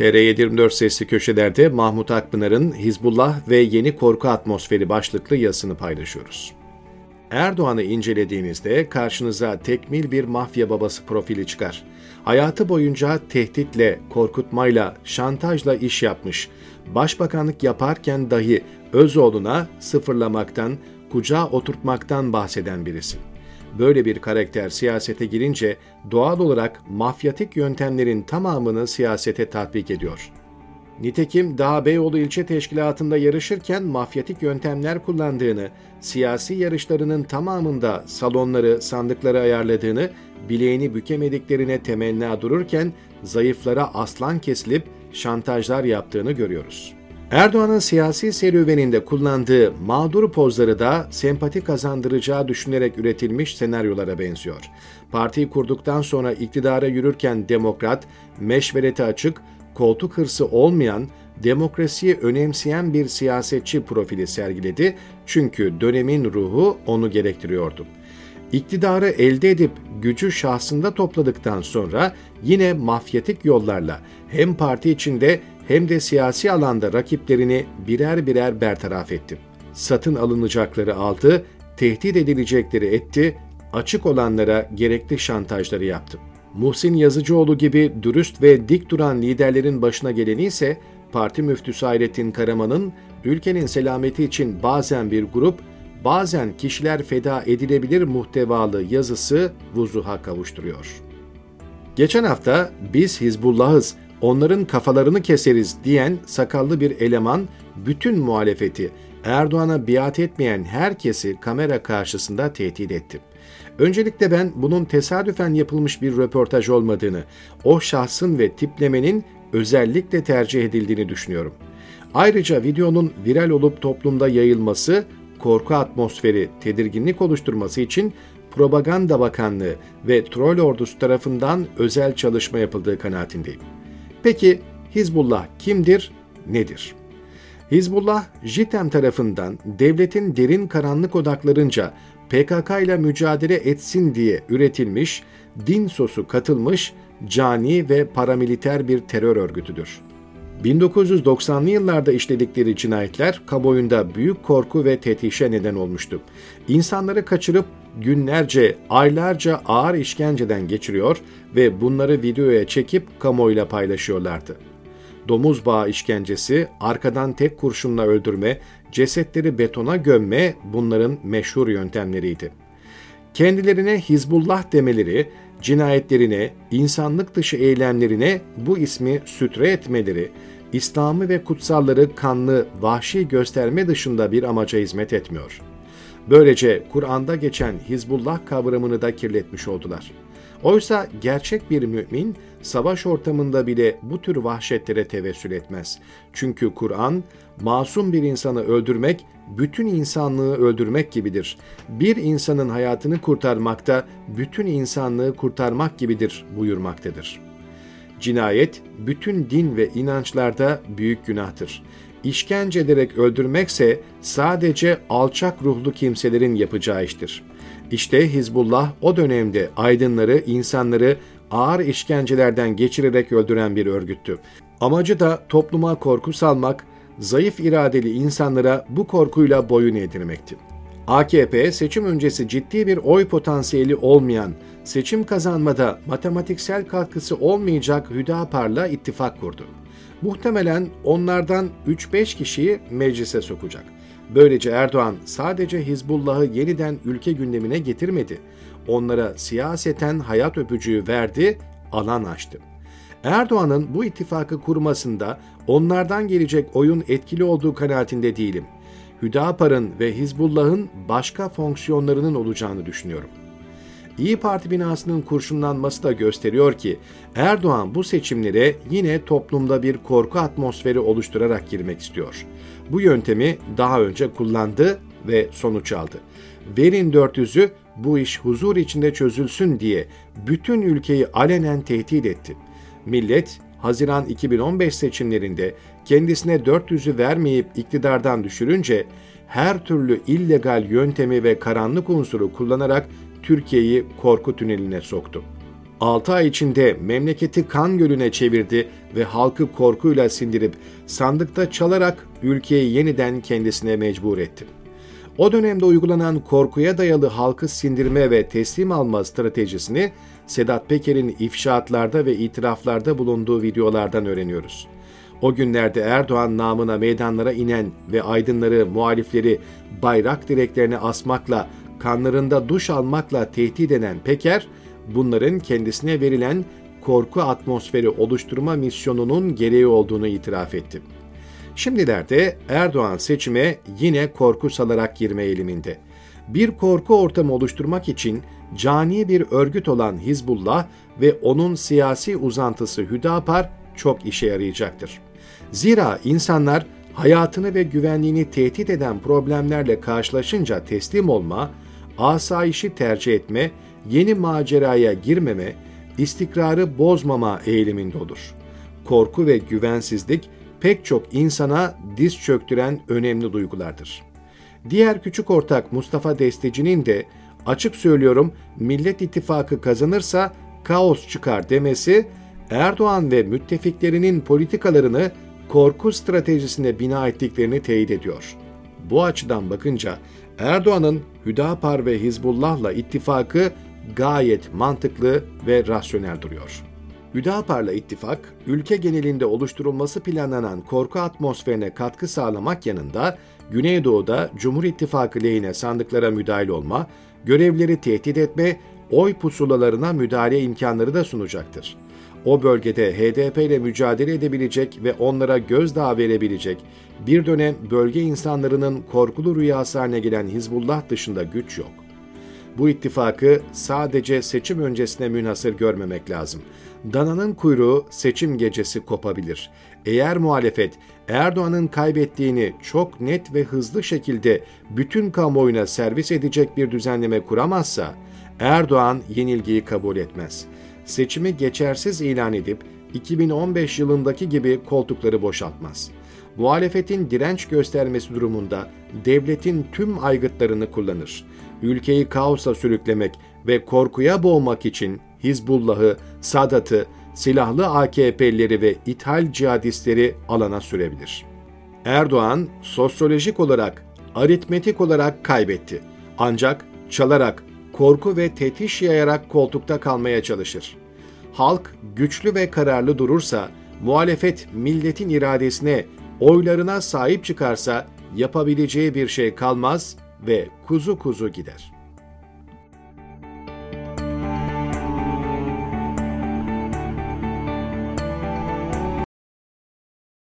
TR724 sesli köşelerde Mahmut Akpınar'ın Hizbullah ve Yeni Korku Atmosferi başlıklı yazısını paylaşıyoruz. Erdoğan'ı incelediğinizde karşınıza tekmil bir mafya babası profili çıkar. Hayatı boyunca tehditle, korkutmayla, şantajla iş yapmış. Başbakanlık yaparken dahi Özoğlu'na sıfırlamaktan, kucağa oturtmaktan bahseden birisi. Böyle bir karakter siyasete girince doğal olarak mafyatik yöntemlerin tamamını siyasete tatbik ediyor. Nitekim Dağ Beyoğlu ilçe teşkilatında yarışırken mafyatik yöntemler kullandığını, siyasi yarışlarının tamamında salonları, sandıkları ayarladığını, bileğini bükemediklerine temenna dururken zayıflara aslan kesilip şantajlar yaptığını görüyoruz. Erdoğan'ın siyasi serüveninde kullandığı mağdur pozları da sempati kazandıracağı düşünerek üretilmiş senaryolara benziyor. Partiyi kurduktan sonra iktidara yürürken demokrat, meşvereti açık, koltuk hırsı olmayan, demokrasiyi önemseyen bir siyasetçi profili sergiledi çünkü dönemin ruhu onu gerektiriyordu. İktidarı elde edip gücü şahsında topladıktan sonra yine mafyatik yollarla hem parti içinde hem de siyasi alanda rakiplerini birer birer bertaraf etti. Satın alınacakları aldı, tehdit edilecekleri etti, açık olanlara gerekli şantajları yaptı. Muhsin Yazıcıoğlu gibi dürüst ve dik duran liderlerin başına geleni ise parti müftüsü Hayrettin Karaman'ın ülkenin selameti için bazen bir grup, bazen kişiler feda edilebilir muhtevalı yazısı vuzuha kavuşturuyor. Geçen hafta biz Hizbullah'ız, onların kafalarını keseriz diyen sakallı bir eleman bütün muhalefeti Erdoğan'a biat etmeyen herkesi kamera karşısında tehdit etti. Öncelikle ben bunun tesadüfen yapılmış bir röportaj olmadığını, o şahsın ve tiplemenin özellikle tercih edildiğini düşünüyorum. Ayrıca videonun viral olup toplumda yayılması, korku atmosferi, tedirginlik oluşturması için Propaganda Bakanlığı ve troll ordusu tarafından özel çalışma yapıldığı kanaatindeyim. Peki Hizbullah kimdir, nedir? Hizbullah, JITEM tarafından devletin derin karanlık odaklarınca PKK ile mücadele etsin diye üretilmiş, din sosu katılmış, cani ve paramiliter bir terör örgütüdür. 1990'lı yıllarda işledikleri cinayetler kamuoyunda büyük korku ve tetişe neden olmuştu. İnsanları kaçırıp günlerce, aylarca ağır işkenceden geçiriyor ve bunları videoya çekip kamuoyuyla paylaşıyorlardı. Domuz bağı işkencesi, arkadan tek kurşunla öldürme, cesetleri betona gömme bunların meşhur yöntemleriydi. Kendilerine Hizbullah demeleri, cinayetlerine, insanlık dışı eylemlerine bu ismi sütre etmeleri, İslam'ı ve kutsalları kanlı, vahşi gösterme dışında bir amaca hizmet etmiyor. Böylece Kur'an'da geçen Hizbullah kavramını da kirletmiş oldular. Oysa gerçek bir mümin savaş ortamında bile bu tür vahşetlere tevessül etmez. Çünkü Kur'an masum bir insanı öldürmek bütün insanlığı öldürmek gibidir. Bir insanın hayatını kurtarmakta bütün insanlığı kurtarmak gibidir buyurmaktadır. Cinayet bütün din ve inançlarda büyük günahtır. İşkence ederek öldürmekse sadece alçak ruhlu kimselerin yapacağı iştir. İşte Hizbullah o dönemde aydınları, insanları ağır işkencelerden geçirerek öldüren bir örgüttü. Amacı da topluma korku salmak, zayıf iradeli insanlara bu korkuyla boyun eğdirmekti. AKP seçim öncesi ciddi bir oy potansiyeli olmayan, seçim kazanmada matematiksel katkısı olmayacak Hüdapar'la ittifak kurdu. Muhtemelen onlardan 3-5 kişiyi meclise sokacak. Böylece Erdoğan sadece Hizbullah'ı yeniden ülke gündemine getirmedi. Onlara siyaseten hayat öpücüğü verdi, alan açtı. Erdoğan'ın bu ittifakı kurmasında onlardan gelecek oyun etkili olduğu kanaatinde değilim. Hüdapar'ın ve Hizbullah'ın başka fonksiyonlarının olacağını düşünüyorum. İyi Parti binasının kurşunlanması da gösteriyor ki Erdoğan bu seçimlere yine toplumda bir korku atmosferi oluşturarak girmek istiyor. Bu yöntemi daha önce kullandı ve sonuç aldı. Verin 400'ü bu iş huzur içinde çözülsün diye bütün ülkeyi alenen tehdit etti. Millet Haziran 2015 seçimlerinde kendisine 400'ü vermeyip iktidardan düşürünce her türlü illegal yöntemi ve karanlık unsuru kullanarak Türkiye'yi korku tüneline soktu. 6 ay içinde memleketi kan gölüne çevirdi ve halkı korkuyla sindirip sandıkta çalarak ülkeyi yeniden kendisine mecbur etti. O dönemde uygulanan korkuya dayalı halkı sindirme ve teslim alma stratejisini Sedat Peker'in ifşaatlarda ve itiraflarda bulunduğu videolardan öğreniyoruz. O günlerde Erdoğan namına meydanlara inen ve aydınları, muhalifleri bayrak direklerine asmakla, kanlarında duş almakla tehdit eden Peker, bunların kendisine verilen korku atmosferi oluşturma misyonunun gereği olduğunu itiraf etti. Şimdilerde Erdoğan seçime yine korku salarak girme eğiliminde. Bir korku ortamı oluşturmak için cani bir örgüt olan Hizbullah ve onun siyasi uzantısı Hüdapar çok işe yarayacaktır. Zira insanlar hayatını ve güvenliğini tehdit eden problemlerle karşılaşınca teslim olma, asayişi tercih etme, yeni maceraya girmeme, istikrarı bozmama eğiliminde olur. Korku ve güvensizlik pek çok insana diz çöktüren önemli duygulardır. Diğer küçük ortak Mustafa Desteci'nin de açık söylüyorum Millet İttifakı kazanırsa kaos çıkar demesi Erdoğan ve müttefiklerinin politikalarını korku stratejisine bina ettiklerini teyit ediyor. Bu açıdan bakınca Erdoğan'ın Hüdapar ve Hizbullah'la ittifakı gayet mantıklı ve rasyonel duruyor. Hüdapar'la ittifak, ülke genelinde oluşturulması planlanan korku atmosferine katkı sağlamak yanında Güneydoğu'da Cumhur İttifakı lehine sandıklara müdahil olma, görevleri tehdit etme, oy pusulalarına müdahale imkanları da sunacaktır. O bölgede HDP ile mücadele edebilecek ve onlara gözdağı verebilecek bir dönem bölge insanlarının korkulu rüyası haline gelen Hizbullah dışında güç yok. Bu ittifakı sadece seçim öncesine münhasır görmemek lazım. Dananın kuyruğu seçim gecesi kopabilir. Eğer muhalefet Erdoğan'ın kaybettiğini çok net ve hızlı şekilde bütün kamuoyuna servis edecek bir düzenleme kuramazsa Erdoğan yenilgiyi kabul etmez. Seçimi geçersiz ilan edip 2015 yılındaki gibi koltukları boşaltmaz. Muhalefetin direnç göstermesi durumunda devletin tüm aygıtlarını kullanır ülkeyi kaosa sürüklemek ve korkuya boğmak için Hizbullah'ı, Sadat'ı, silahlı AKP'lileri ve ithal cihadistleri alana sürebilir. Erdoğan sosyolojik olarak, aritmetik olarak kaybetti. Ancak çalarak, korku ve tetiş yayarak koltukta kalmaya çalışır. Halk güçlü ve kararlı durursa, muhalefet milletin iradesine, oylarına sahip çıkarsa yapabileceği bir şey kalmaz ve kuzu kuzu gider.''